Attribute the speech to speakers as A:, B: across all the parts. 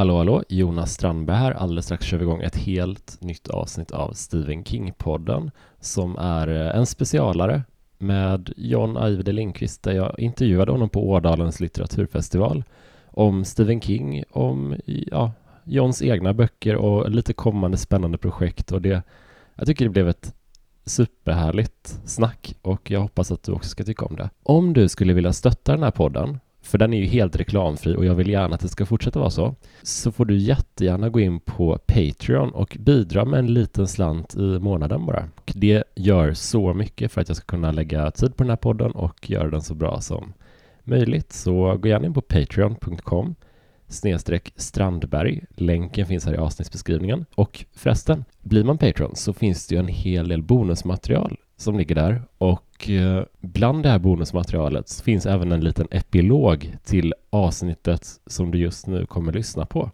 A: Hallå hallå, Jonas Strandberg här. Alldeles strax kör vi igång ett helt nytt avsnitt av Stephen King-podden som är eh, en specialare med John Ajvide Lindqvist där jag intervjuade honom på Ådalens litteraturfestival om Stephen King, om ja, Johns egna böcker och lite kommande spännande projekt och det jag tycker det blev ett superhärligt snack och jag hoppas att du också ska tycka om det. Om du skulle vilja stötta den här podden för den är ju helt reklamfri och jag vill gärna att det ska fortsätta vara så, så får du jättegärna gå in på Patreon och bidra med en liten slant i månaden bara. Det gör så mycket för att jag ska kunna lägga tid på den här podden och göra den så bra som möjligt. Så gå gärna in på patreon.com snedstreck Strandberg. Länken finns här i avsnittsbeskrivningen. Och förresten, blir man Patreon så finns det ju en hel del bonusmaterial som ligger där och eh, bland det här bonusmaterialet finns även en liten epilog till avsnittet som du just nu kommer lyssna på.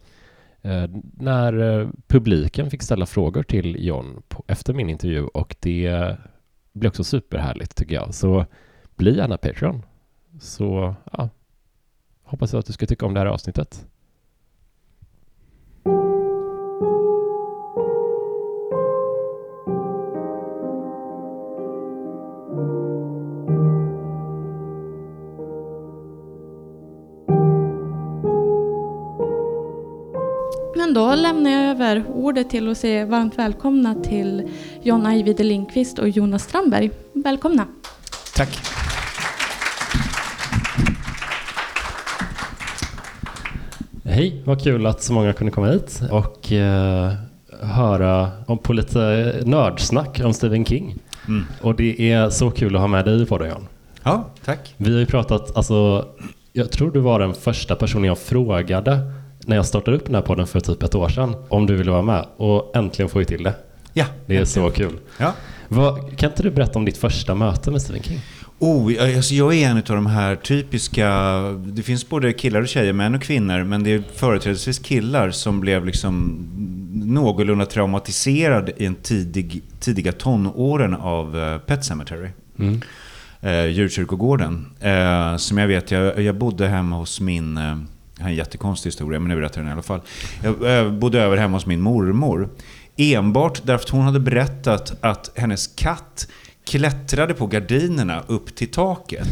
A: Eh, när eh, publiken fick ställa frågor till John efter min intervju och det blev också superhärligt tycker jag. Så bli gärna Patreon. Så ja, hoppas jag att du ska tycka om det här avsnittet.
B: Men då lämnar jag över ordet till att säga varmt välkomna till John Ajvide Lindqvist och Jonas Strandberg. Välkomna.
C: Tack.
A: Hej, vad kul att så många kunde komma hit och eh, höra om, på lite nördsnack om Stephen King. Mm. Och det är så kul att ha med dig på det John.
C: Ja, tack.
A: Vi har ju pratat, alltså, jag tror du var den första personen jag frågade när jag startade upp den här podden för typ ett år sedan om du ville vara med och äntligen får vi till det.
C: Ja.
A: Det är så kul.
C: Ja.
A: Vad, kan inte du berätta om ditt första möte med Stephen King?
C: Oh, alltså jag är en av de här typiska, det finns både killar och tjejer, män och kvinnor, men det är företrädesvis killar som blev liksom någorlunda traumatiserad i en tidig, tidiga tonåren av uh, Pet Cemetery. Mm. Uh, djurkyrkogården. Uh, som jag vet, jag, jag bodde hemma hos min, uh, jag har en jättekonstig historia, men jag berättar den i alla fall. Jag, jag bodde över hemma hos min mormor. Enbart därför att hon hade berättat att hennes katt klättrade på gardinerna upp till taket.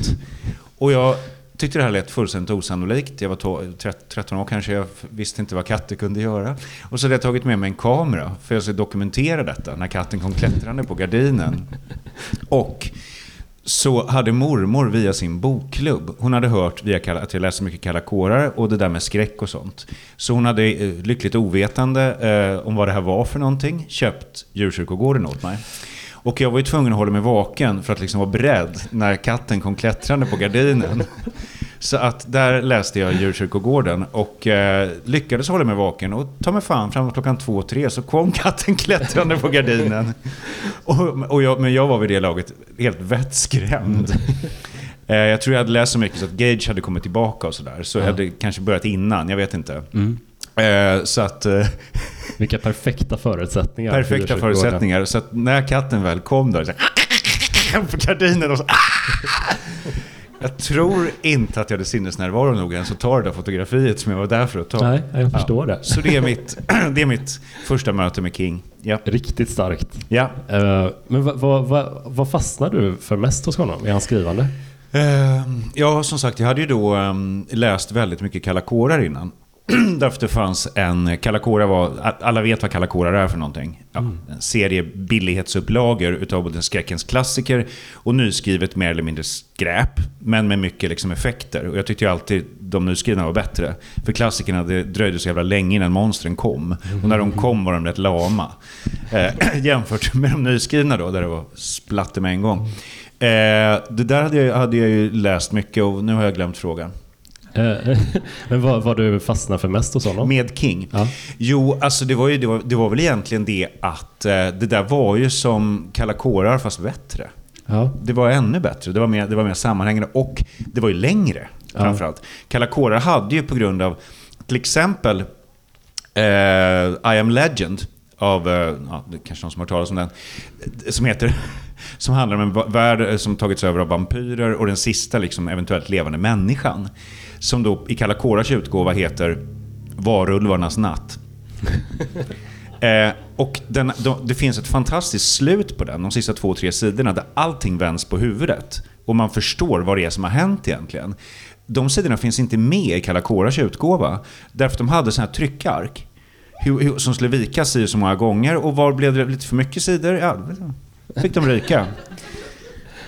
C: Och jag tyckte det här lät fullständigt osannolikt. Jag var 13 år kanske, jag visste inte vad katter kunde göra. Och så hade jag tagit med mig en kamera för jag skulle dokumentera detta när katten kom klättrande på gardinen. Och så hade mormor via sin bokklubb, hon hade hört via att jag läste mycket Kalla kårar och det där med skräck och sånt. Så hon hade eh, lyckligt ovetande eh, om vad det här var för någonting, köpt Djurkyrkogården åt mig. Och jag var ju tvungen att hålla mig vaken för att liksom vara beredd när katten kom klättrande på gardinen. Så att där läste jag Djurkyrkogården och eh, lyckades hålla mig vaken. Och ta mig fan, framåt klockan två, tre så kom katten klättrande på gardinen. Och, och jag, men jag var vid det laget helt vettskrämd. Eh, jag tror jag hade läst så mycket så att Gage hade kommit tillbaka och sådär. Så ja. jag hade kanske börjat innan, jag vet inte. Mm. Eh, så att... Eh,
A: Vilka perfekta förutsättningar.
C: Perfekta förutsättningar. Så när katten väl kom då, så, på gardinen och så... Jag tror inte att jag hade sinnesnärvaro nog ens att ta det där fotografiet som jag var där för att ta.
A: Nej, jag förstår ja. det.
C: Så det är, mitt, det är mitt första möte med King. Ja.
A: Riktigt starkt.
C: Ja.
A: Uh, men vad, vad, vad, vad fastnar du för mest hos honom i hans skrivande? Uh,
C: ja, som sagt, jag hade ju då um, läst väldigt mycket Kalla kårar innan. Därför det fanns en, Kalakora var, alla vet vad Kalakora är för någonting. Ja, mm. En serie billighetsupplagor utav både skräckens klassiker och nyskrivet mer eller mindre skräp. Men med mycket liksom effekter. Och jag tyckte ju alltid de nyskrivna var bättre. För klassikerna det dröjde så jävla länge innan monstren kom. Och när de kom var de rätt lama. Eh, jämfört med de nyskrivna då, där det var splatter med en gång. Eh, det där hade jag, hade jag ju läst mycket och nu har jag glömt frågan.
A: Eh, men vad, vad du fastnade för mest hos honom?
C: Med King? Ja. Jo, alltså det var, ju, det, var, det var väl egentligen det att eh, det där var ju som Kalla kårar fast bättre. Ja. Det var ännu bättre, det var, mer, det var mer sammanhängande och det var ju längre framförallt. Ja. Kalla kårar hade ju på grund av till exempel eh, I am legend av, eh, ja, det är kanske någon som har hört talas om den, som heter som handlar om en värld som tagits över av vampyrer och den sista liksom, eventuellt levande människan. Som då i Kalla Koras utgåva heter Varulvarnas natt. Eh, och den, de, det finns ett fantastiskt slut på den, de sista två, tre sidorna, där allting vänds på huvudet. Och man förstår vad det är som har hänt egentligen. De sidorna finns inte med i Kalakoras utgåva, därför att de hade sådana här tryckark. Hur, hur, som skulle vikas i så många gånger, och var blev det lite för mycket sidor? Ja, fick de ryka.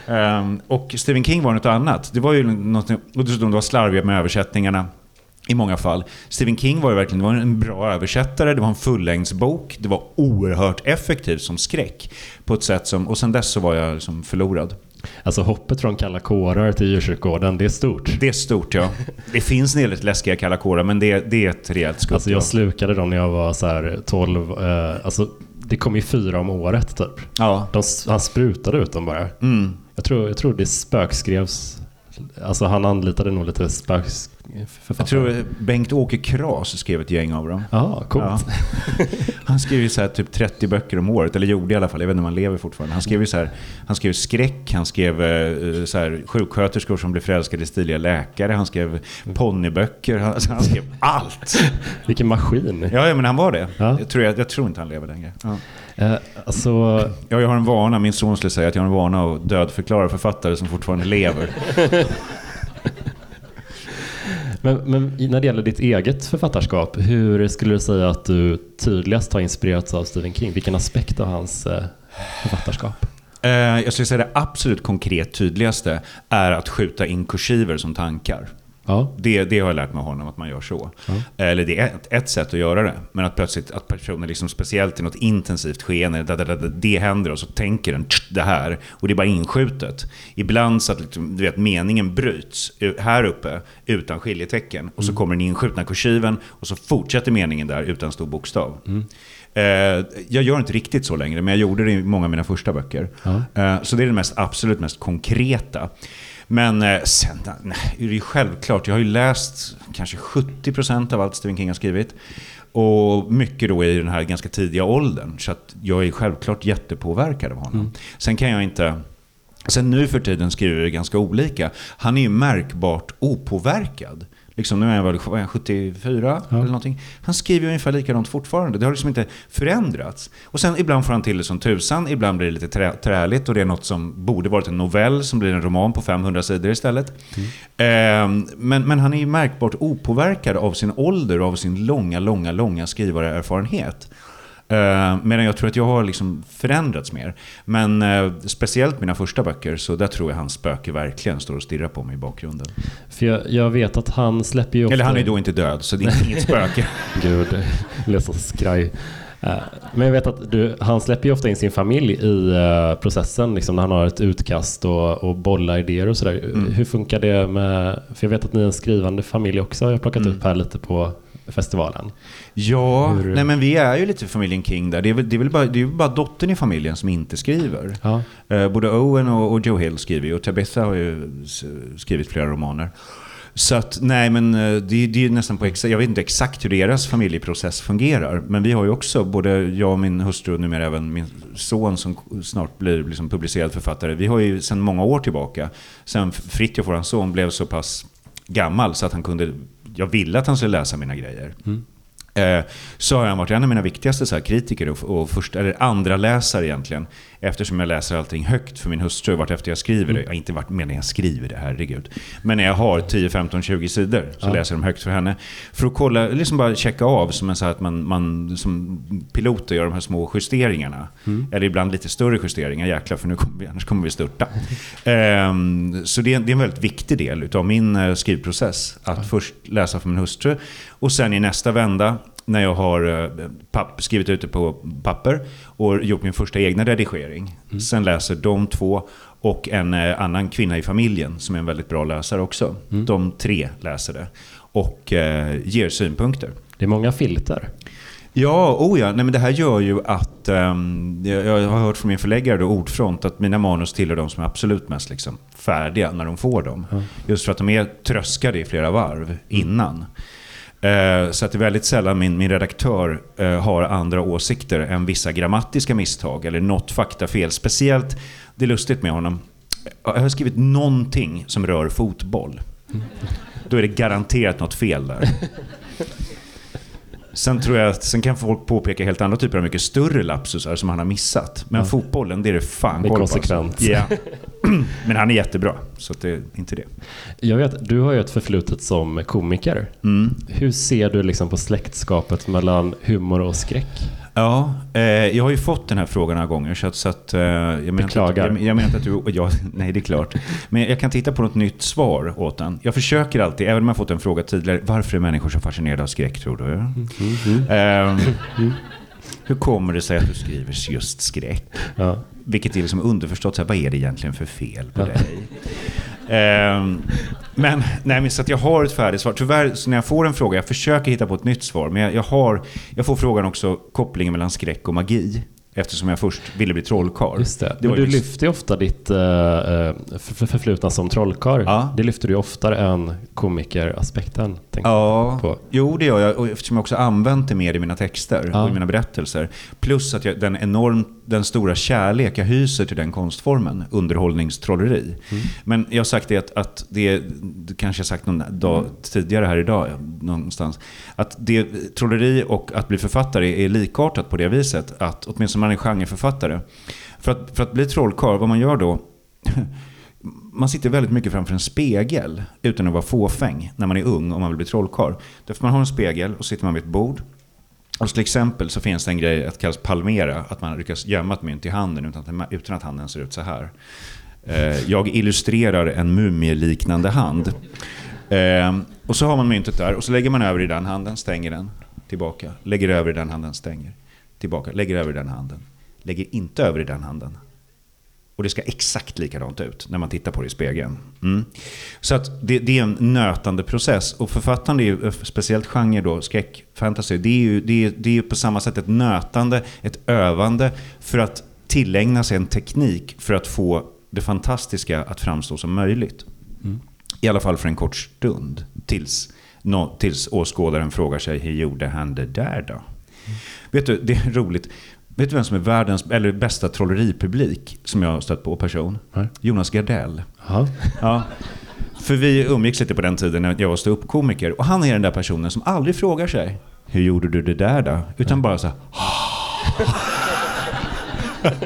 C: Um, och Stephen King var något annat. Det var ju något, och dessutom det var slarviga med översättningarna i många fall. Stephen King var ju verkligen var en bra översättare, det var en fullängdsbok, det var oerhört effektivt som skräck. På ett sätt som, och sen dess så var jag liksom förlorad.
A: Alltså hoppet från kalla kårar till djurkyrkogården, det är stort.
C: Det är stort ja. Det finns en del läskiga kalla kårar, men det, det är ett rejält skutt.
A: Alltså jag slukade dem när jag var så här 12, eh, alltså det kom ju fyra om året typ.
C: Ja.
A: De, han sprutade ut dem bara.
C: Mm.
A: Jag, tror, jag tror det spökskrevs Alltså han anlitade nog lite spöks
C: jag tror Bengt-Åke Kras skrev ett gäng av dem.
A: Ja, coolt.
C: Ja. Han skrev ju så här typ 30 böcker om året, eller gjorde i alla fall, jag vet inte om han lever fortfarande. Han skrev ju så här, han skrev skräck, han skrev eh, så här, sjuksköterskor som blev förälskade i stiliga läkare, han skrev ponnyböcker, han, alltså han skrev allt.
A: Vilken maskin.
C: Ja, ja men han var det.
A: Ja.
C: Jag, tror, jag, jag, tror inte han lever längre. Ja.
A: Eh, alltså...
C: ja, jag har en vana, min son skulle säga att jag har en vana att dödförklara författare som fortfarande lever.
A: Men, men, när det gäller ditt eget författarskap, hur skulle du säga att du tydligast har inspirerats av Stephen King? Vilken aspekt av hans eh, författarskap?
C: Eh, jag skulle säga det absolut konkret tydligaste är att skjuta in kursiver som tankar.
A: Ja.
C: Det, det har jag lärt mig av honom, att man gör så. Ja. Eller det är ett, ett, sätt att göra det. Men att plötsligt, att personen liksom speciellt i något intensivt skeende, det, det, det, det händer och så tänker den det här. Och det är bara inskjutet. Ibland så att liksom, du vet, meningen bryts här uppe utan skiljetecken. Och så mm. kommer den inskjutna kursiven och så fortsätter meningen där utan stor bokstav. Mm. Eh, jag gör inte riktigt så längre, men jag gjorde det i många av mina första böcker. Ja. Eh, så det är det mest, absolut mest konkreta. Men eh, sen, nej, det är ju självklart. Jag har ju läst kanske 70% av allt Stephen King har skrivit. Och mycket då i den här ganska tidiga åldern. Så att jag är självklart jättepåverkad av honom. Mm. Sen kan jag inte... Sen nu för tiden skriver vi ganska olika. Han är ju märkbart opåverkad. Liksom, nu är jag väl 74 ja. eller någonting. Han skriver ungefär likadant fortfarande. Det har liksom inte förändrats. Och sen ibland får han till det som tusan, ibland blir det lite trä, träligt och det är något som borde varit en novell som blir en roman på 500 sidor istället. Mm. Eh, men, men han är ju märkbart opåverkad av sin ålder och av sin långa, långa, långa skrivarerfarenhet. Uh, medan jag tror att jag har liksom förändrats mer. Men uh, speciellt mina första böcker, så där tror jag hans spöke verkligen står och stirrar på mig i bakgrunden.
A: För jag, jag vet att han släpper ju ofta...
C: Eller han är då inte död, så det är inget spöke.
A: Gud, så skraj. Uh, men jag vet att du, han släpper ju ofta in sin familj i processen, liksom när han har ett utkast och, och bollar idéer och sådär. Mm. Hur funkar det med... För jag vet att ni är en skrivande familj också, har jag plockat mm. upp här lite på festivalen.
C: Ja, Hur... nej men vi är ju lite familjen King där. Det är väl, det är väl bara, det är bara dottern i familjen som inte skriver. Ja. Uh, både Owen och, och Joe Hill skriver ju och Tabitha har ju skrivit flera romaner. Så att, nej men eh, det, det är nästan på exakt, jag vet inte exakt hur deras familjeprocess fungerar. Men vi har ju också, både jag och min hustru och numera även min son som snart blir liksom publicerad författare. Vi har ju sedan många år tillbaka, sen Fritiof, vår son, blev så pass gammal så att han kunde jag ville att han skulle läsa mina grejer. Mm. Eh, så har han varit en av mina viktigaste så här, kritiker och, och första, eller andra läsare egentligen. Eftersom jag läser allting högt för min hustru vart efter jag skriver det. Mm. Inte varit medan jag skriver det, herregud. Men när jag har 10, 15, 20 sidor så ja. läser jag dem högt för henne. För att kolla, liksom bara checka av som en så att man, man som piloter gör de här små justeringarna. Mm. Eller ibland lite större justeringar, jäklar för nu kommer vi, annars kommer vi störta. eh, så det är, det är en väldigt viktig del av min eh, skrivprocess. Att ja. först läsa för min hustru och sen i nästa vända när jag har eh, papp, skrivit ut det på papper och gjort min första egna redigering. Mm. Sen läser de två och en eh, annan kvinna i familjen som är en väldigt bra läsare också. Mm. De tre läser det och eh, ger synpunkter.
A: Det är många filter.
C: Ja, oh ja. Nej, men det här gör ju att, um, jag, jag, har hört från min förläggare då, Ordfront, att mina manus tillhör de som är absolut mest liksom, färdiga när de får dem. Mm. Just för att de är tröskade i flera varv mm. innan. Eh, så att det är väldigt sällan min, min redaktör eh, har andra åsikter än vissa grammatiska misstag eller något faktafel. Speciellt, det är lustigt med honom, eh, jag har skrivit någonting som rör fotboll. Då är det garanterat något fel där. Sen tror jag att sen kan folk påpeka helt andra typer av mycket större lapsusar som han har missat. Men
A: Ja.
C: fotbollen, det är det fan
A: Det är
C: på,
A: konsekvent.
C: Alltså. Ja. Men han är jättebra, så det är inte det.
A: Jag vet, du har ju ett förflutet som komiker.
C: Mm.
A: Hur ser du liksom på släktskapet mellan humor och skräck?
C: Ja, eh, jag har ju fått den här frågan några gånger. Så att, så att, eh, jag menar att, jag, jag menar att du... Ja, nej, det är klart. Men jag kan titta på något nytt svar åt den. Jag försöker alltid, även om jag fått en fråga tidigare. Varför är människor så fascinerade av skräck, tror du? Eh, hur kommer det sig att du skriver just skräck?
A: Ja.
C: Vilket är liksom underförstått, så här, vad är det egentligen för fel på
A: Ja.
C: dig? Ehm, men, nej, men så att jag har ett färdigt svar. Tyvärr, så när jag får en fråga, jag försöker hitta på ett nytt svar, men jag, jag, har, jag får frågan också kopplingen mellan skräck och magi. Eftersom jag först ville bli trollkarl.
A: Just det.
C: Det
A: Men du
C: just-
A: lyfter ju ofta ditt för, förflutna som trollkarl.
C: Ja.
A: Det lyfter du ju oftare än komikeraspekten.
C: Ja,
A: på.
C: jo det gör jag. Och eftersom jag också använt det mer i mina texter
A: Ja.
C: och i mina berättelser. Plus att jag, den enormt, den stora kärlek jag hyser till den konstformen, underhållningstrolleri.
A: Mm.
C: Men jag har sagt det att, att det, det kanske jag sagt någon dag tidigare här idag någonstans. Att det, trolleri och att bli författare är likartat på det viset. Att åtminstone man är genreförfattare. För att, för att bli trollkarl, vad man gör då man sitter väldigt mycket framför en spegel utan att vara fåfäng när man är ung och man vill bli trollkarl. Därför man har en spegel och sitter man vid ett bord. Och till exempel så finns det en grej att kallas palmera, att man lyckas gömma ett mynt i handen utan att, utan att handen ser ut så här. Eh, Jag illustrerar en mumieliknande hand. Eh, Och så har man myntet där och så lägger man över i den handen, stänger den, tillbaka. Lägger över i den handen, stänger, tillbaka. Lägger över i den handen. Lägger inte över i den handen. Och det ska exakt likadant ut när man tittar på det i spegeln. Mm. Så att det, det är en nötande process. Och författande är ju, speciellt genre då, skräck, fantasy, det är, ju, det, är, det är ju på samma sätt ett nötande, ett övande för att tillägna sig en teknik för att få det fantastiska att framstå som möjligt. I alla fall för en kort stund. Tills, nå- tills åskådaren frågar sig, hur gjorde han det där då? Vet du, det är roligt. Vet du vem som är världens eller bästa trolleripublik som jag har stött på person?
A: Nej.
C: Jonas Gardell.
A: Ja.
C: Ja. För vi umgicks lite på den tiden när jag var ståuppkomiker. Och han är den där personen som aldrig frågar sig, hur gjorde du det där då? Utan bara så här,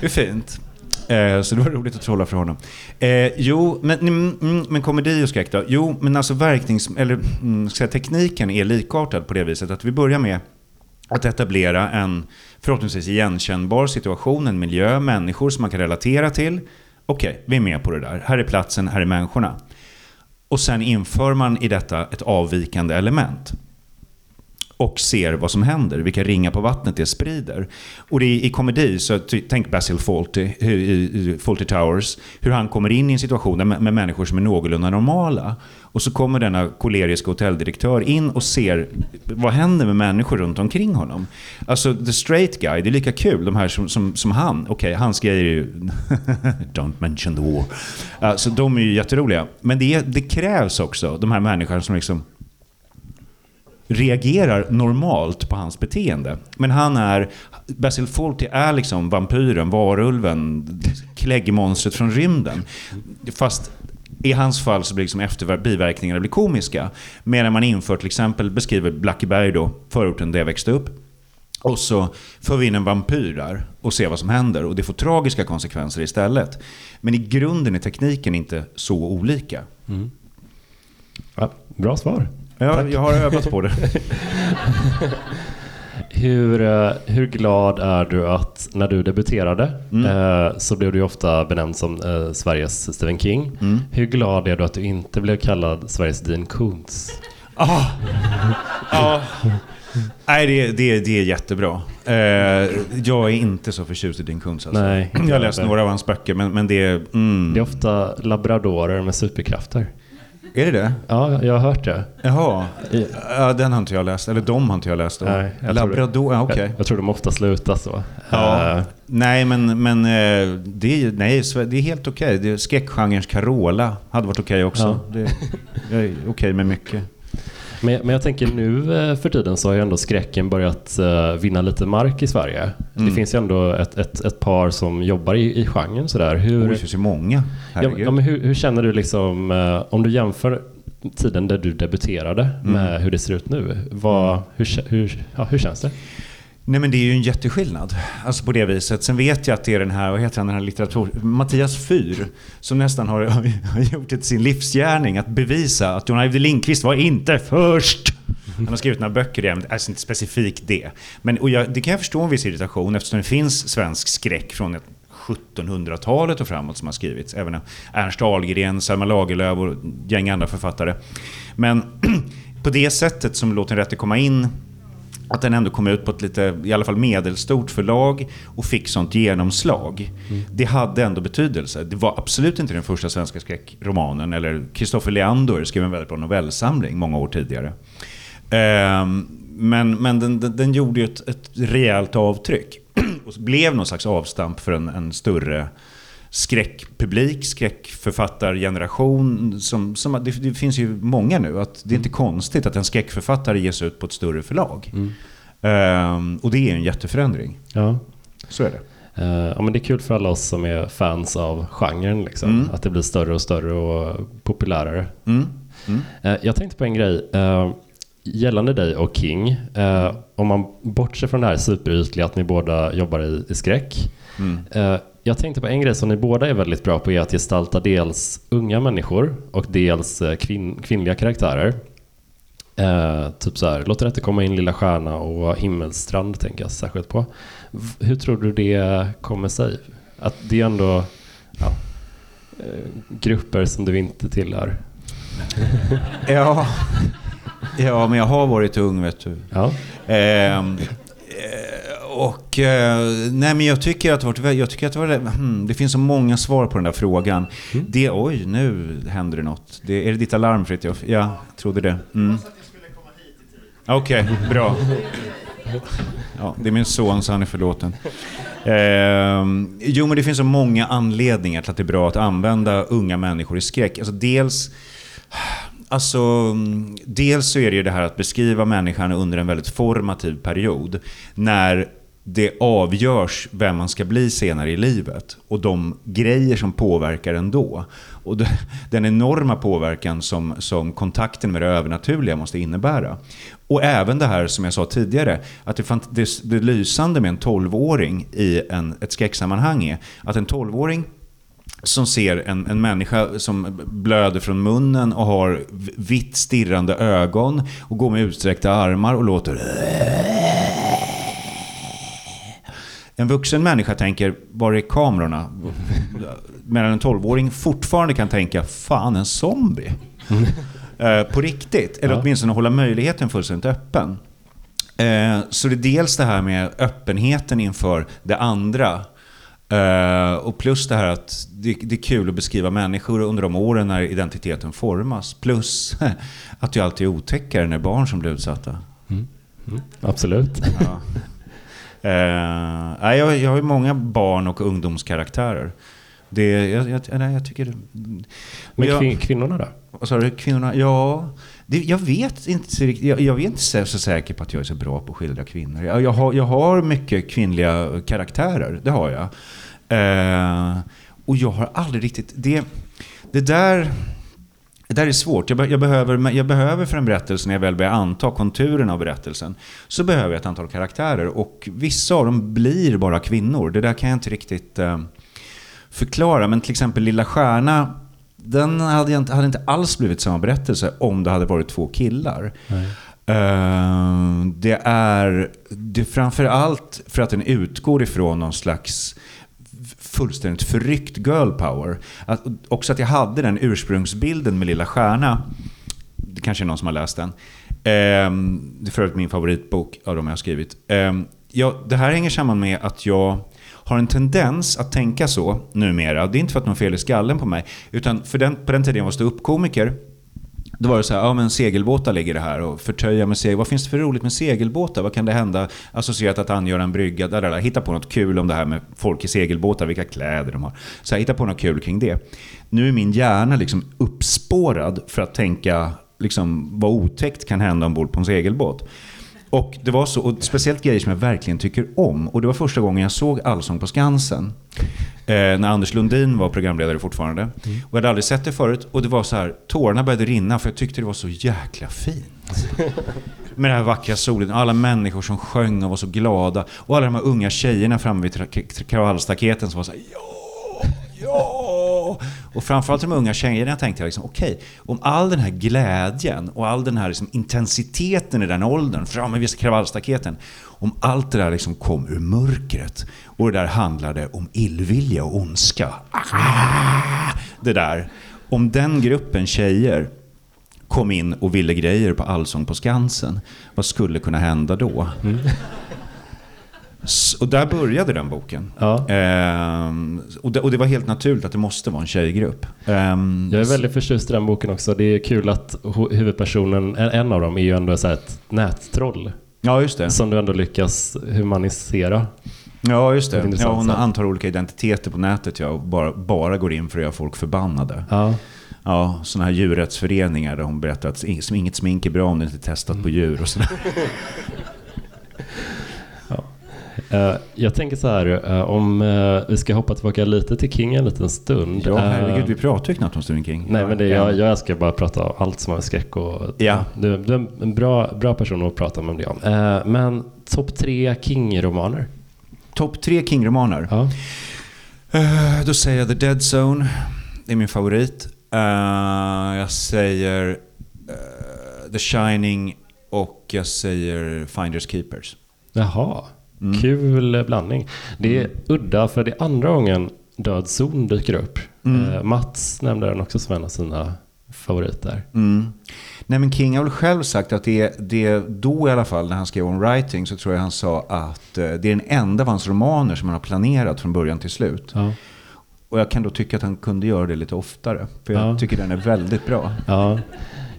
C: Det är fint. Eh, så det var roligt att trolla för honom. Eh, jo, men, mm, mm men komedi och skräck då? Jo, men alltså verknings... Eller mm, ska säga, tekniken är likartad på det viset att vi börjar med att etablera en förhoppningsvis igenkännbar situation, en miljö, människor som man kan relatera till. Okej, vi är med på det där. Här är platsen, här är människorna. Och sen inför man i detta ett avvikande element och ser vad som händer, vilka ringar på vattnet det sprider. Och det är, i komedi, så tänk Basil Fawlty i, Fawlty Towers, hur han kommer in i en situation med, med människor som är någorlunda normala. Och så kommer denna koleriska hotelldirektör in och ser vad händer med människor runt omkring honom. Alltså the straight guy, det är lika kul, de här som, som, som han. Okej, hans grejer är ju... Don't mention the war. Alltså de är ju jätteroliga. Men det, det krävs också, de här människorna som liksom reagerar normalt på hans beteende. Men han är, Basil Fawlty är liksom vampyren, varulven, kläggmonstret från rymden. Fast i hans fall så blir liksom efter biverkningarna blir komiska. Medan man inför till exempel, beskriver Blackeberg då, förorten där jag växte upp. Och så för vi in en vampyr där och ser vad som händer. Och det får tragiska konsekvenser istället. Men i grunden är tekniken inte så olika. Mm.
A: Ja, bra svar.
C: Jag, jag har övat på det.
A: Hur, eh, hur glad är du att när du debuterade
C: Mm.
A: eh, så blev du ofta benämnd som eh, Sveriges Stephen King.
C: Mm.
A: Hur glad är du att du inte blev kallad Sveriges Dean Koontz?
C: Ah. Ja. Nej, det, det, det är jättebra. Eh, jag är inte så förtjust i din kunst. Alltså.
A: Nej,
C: jag har läst några av hans böcker, men, men det är... Mm.
A: Det är ofta labradorer med superkrafter.
C: Är det det?
A: Ja, jag har hört det.
C: Jaha. Ja, den har inte jag läst. Eller de har inte jag läst. Då.
A: Nej, jag tror
C: Labrador, ja, okej.
A: Jag, jag tror de ofta slutar så.
C: Ja.
A: Eh,
C: Nej, men, men eh, det, är, nej, det är helt okej. Är Skräckgenrens Carola hade varit okej också.
A: Ja.
C: Det, är okej med mycket.
A: Men, men jag tänker nu eh, för tiden så har ju ändå skräcken börjat eh, vinna lite mark i Sverige. Det
C: Mm.
A: finns ju ändå ett, ett, ett par som jobbar i, i genren sådär. Hur,
C: det finns ju många.
A: ja, ja, men hur, hur känner du liksom, eh, om du jämför tiden där du debuterade
C: Mm.
A: med hur det ser ut nu. Vad, hur, kä- hur, ja, hur känns det?
C: Nej men det är ju en jätteskillnad. Alltså på det viset. Sen vet jag att det är den här, vad heter han, den här litteratur... Mattias Fyr. Som nästan har, har gjort det till sin livsgärning att bevisa att John Ajvide Lindqvist var inte först. Han har skrivit några böcker i ämnet, alltså inte specifikt det. Men och jag, det kan jag förstå en viss irritation eftersom det finns svensk skräck från 1700-talet och framåt som har skrivits. Även Ernst Ahlgren, Selma Lagerlöf och ett gäng andra författare. Men på det sättet som Låt den rätte komma in att den ändå kom ut på ett lite, i alla fall medelstort förlag och fick sånt genomslag. Det hade ändå betydelse. Det var absolut inte den första svenska skräckromanen. Eller Kristoffer Leander skrev en väldigt bra novellsamling många år tidigare. Ehm, men men den, den, den gjorde ju ett, ett rejält avtryck. Och blev någon slags avstamp för en, en större skräckpublik, skräckförfattargeneration. Som, som, det, det finns ju många nu. Att det är inte konstigt att en skräckförfattare ges ut på ett större förlag. Ehm, och det är en jätteförändring.
A: Ja.
C: Så är det.
A: Eh, ja, men det är kul för alla oss som är fans av genren. Liksom.
C: Mm.
A: Att det blir större och större och populärare.
C: Mm. Mm.
A: Eh, jag tänkte på en grej. eh, gällande dig och King. eh, om man bortser från det här superytliga att ni båda jobbar i, i skräck.
C: Mm.
A: Eh, jag tänkte på en grej som ni båda är väldigt bra på är att gestalta dels unga människor och dels eh, kvinn, kvinnliga karaktärer. Eh, typ så här, låt inte komma in Lilla Stjärna och Himmelstrand tänker jag särskilt på. Hur tror du det kommer sig? Att det är ändå ja, eh, grupper som du inte tillhör.
C: Ja. ja, men jag har varit ung vet du.
A: Ja.
C: Ehm, eh, och eh, nej men jag tycker att det var, jag tycker att det, var, hmm, det finns så många svar på den där frågan. Det, oj, nu händer det något. Det, är det ditt alarm Fritiof? Ja, jag trodde det. Mm. Okej, bra. Ja, det är min son så han är förlåten. Ehm, jo men det finns så många anledningar till att det är bra att använda unga människor i skräck. Alltså dels Alltså, mm, dels så är det ju det här att beskriva människan under en väldigt formativ period. När det avgörs vem man ska bli senare i livet. Och de grejer som påverkar ändå. Och den enorma påverkan som, som kontakten med det övernaturliga måste innebära. Och även det här som jag sa tidigare, att det, fant- det, det lysande med en 12-åring i en, ett skräcksammanhang är att en 12-åring som ser en, en människa som blöder från munnen och har vitt stirrande ögon och går med utsträckta armar och låter... En vuxen människa tänker, var är kamerorna? Medan en 12-åring fortfarande kan tänka, fan en zombie. Eh, på riktigt, eller
A: Ja.
C: åtminstone hålla möjligheten fullständigt öppen. Eh, så det är dels det här med öppenheten inför det andra. Eh, och plus det här att det, är kul att beskriva människor under de åren när identiteten formas. Plus att det alltid är otäckare när barn som blir utsatta.
A: Mm. Absolut.
C: Ja. Eh, jag, jag har ju många barn och ungdomskaraktärer. Det, jag, jag, nej, jag tycker...
A: Men
C: jag-
A: kvin- kvinnorna då?
C: vad sa du? Kvinnorna? Ja, det, jag vet inte riktigt. Jag, jag är inte så, så säker på att jag är så bra på att skildra kvinnor. Jag, jag, har, jag har mycket kvinnliga karaktärer, det har jag. Eh, och jag har aldrig riktigt... Det, det där... Det där är svårt. Jag, be, jag, behöver, jag behöver för en berättelse, när jag väl börjar anta konturerna av berättelsen, så behöver jag ett antal karaktärer. Och vissa av dem blir bara kvinnor. Det där kan jag inte riktigt eh, förklara. Men till exempel Lilla Stjärna, den hade, jag inte, hade inte alls blivit samma berättelse om det hade varit två killar. Eh, det är, det är framför allt för att den utgår ifrån någon slags fullständigt förryckt girl power. Att, också att jag hade den ursprungsbilden med Lilla Stjärna. Det kanske är någon som har läst den. Ehm, det är för övrigt min favoritbok av de jag har skrivit. Ehm, ja, det här hänger samman med att jag har en tendens att tänka så numera. Det är inte för att någon fel i skallen på mig. Utan för den, på den tiden jag var ståuppkomiker då var det så här, ja men segelbåtar ligger det här och förtöja med segel. Vad finns det för roligt med segelbåtar? Vad kan det hända? Associerat att angöra en brygga, där, där, där. Hitta på något kul om det här med folk i segelbåtar, vilka kläder de har. Så här, hitta på något kul kring det. Nu är min hjärna liksom uppspårad för att tänka liksom, vad otäckt kan hända ombord på en segelbåt. Och det var så, och speciellt grejer som jag verkligen tycker om. Och det var första gången jag såg Allsång på Skansen. Eh, när Anders Lundin var programledare fortfarande. Mm. Och jag hade aldrig sett det förut. Och det var så här, tårarna började rinna för jag tyckte det var så jäkla fint. Med den här vackra solen, alla människor som sjöng och var så glada. Och alla de här unga tjejerna framme vid kravallstaketen som var så här, ja. Och framförallt de unga tjejerna tänkte jag liksom, okej, okay, om all den här glädjen och all den här liksom intensiteten i den åldern, framme vid kravallstaketen, om allt det där liksom kom ur mörkret och det där handlade om illvilja och ondska. Ah, det där. Om den gruppen tjejer kom in och ville grejer på Allsång på Skansen, vad skulle kunna hända då? Mm. Och där började den boken. Ja. Ehm, och, det, och, det, var helt naturligt att det måste vara en tjejgrupp.
A: Ehm, jag är väldigt förtjust i den boken också. Det är kul att huvudpersonen, en av dem, är ju ändå så ett nättroll.
C: Ja, just det.
A: Som du ändå lyckas humanisera.
C: Ja, just det. Ja, hon antar olika identiteter på nätet ja, och bara, bara går in för att göra folk förbannade. Ja. Ja, sådana här djurrättsföreningar där hon berättar att inget smink är bra om det inte är testat mm. på djur och sådär.
A: Uh, jag tänker så här, uh, om uh, vi ska hoppa tillbaka lite till King en liten stund.
C: Ja, herregud, vi pratar ju knappt om Stephen King.
A: Nej, men det, jag, jag älskar bara att prata om allt som har skräck och ja. du, du, är en bra, bra person att prata med det om. men topp tre King-romaner?
C: Topp tre King-romaner? Ja. då säger jag The Dead Zone, det är min favorit. jag säger The Shining och jag säger Finders Keepers.
A: Jaha. Mm. Kul blandning. Det är mm. udda för det är andra gången Död zon dyker upp. Mm. Eh, Mats nämnde den också som en av sina favoriter.
C: Mm. Nej men King har väl själv sagt att det, det då i alla fall när han skrev om writing så tror jag han sa att eh, det är den enda av hans romaner som han har planerat från början till slut. Ja. Och jag kan då tycka att han kunde göra det lite oftare. För jag ja. tycker den är väldigt bra.
A: Ja.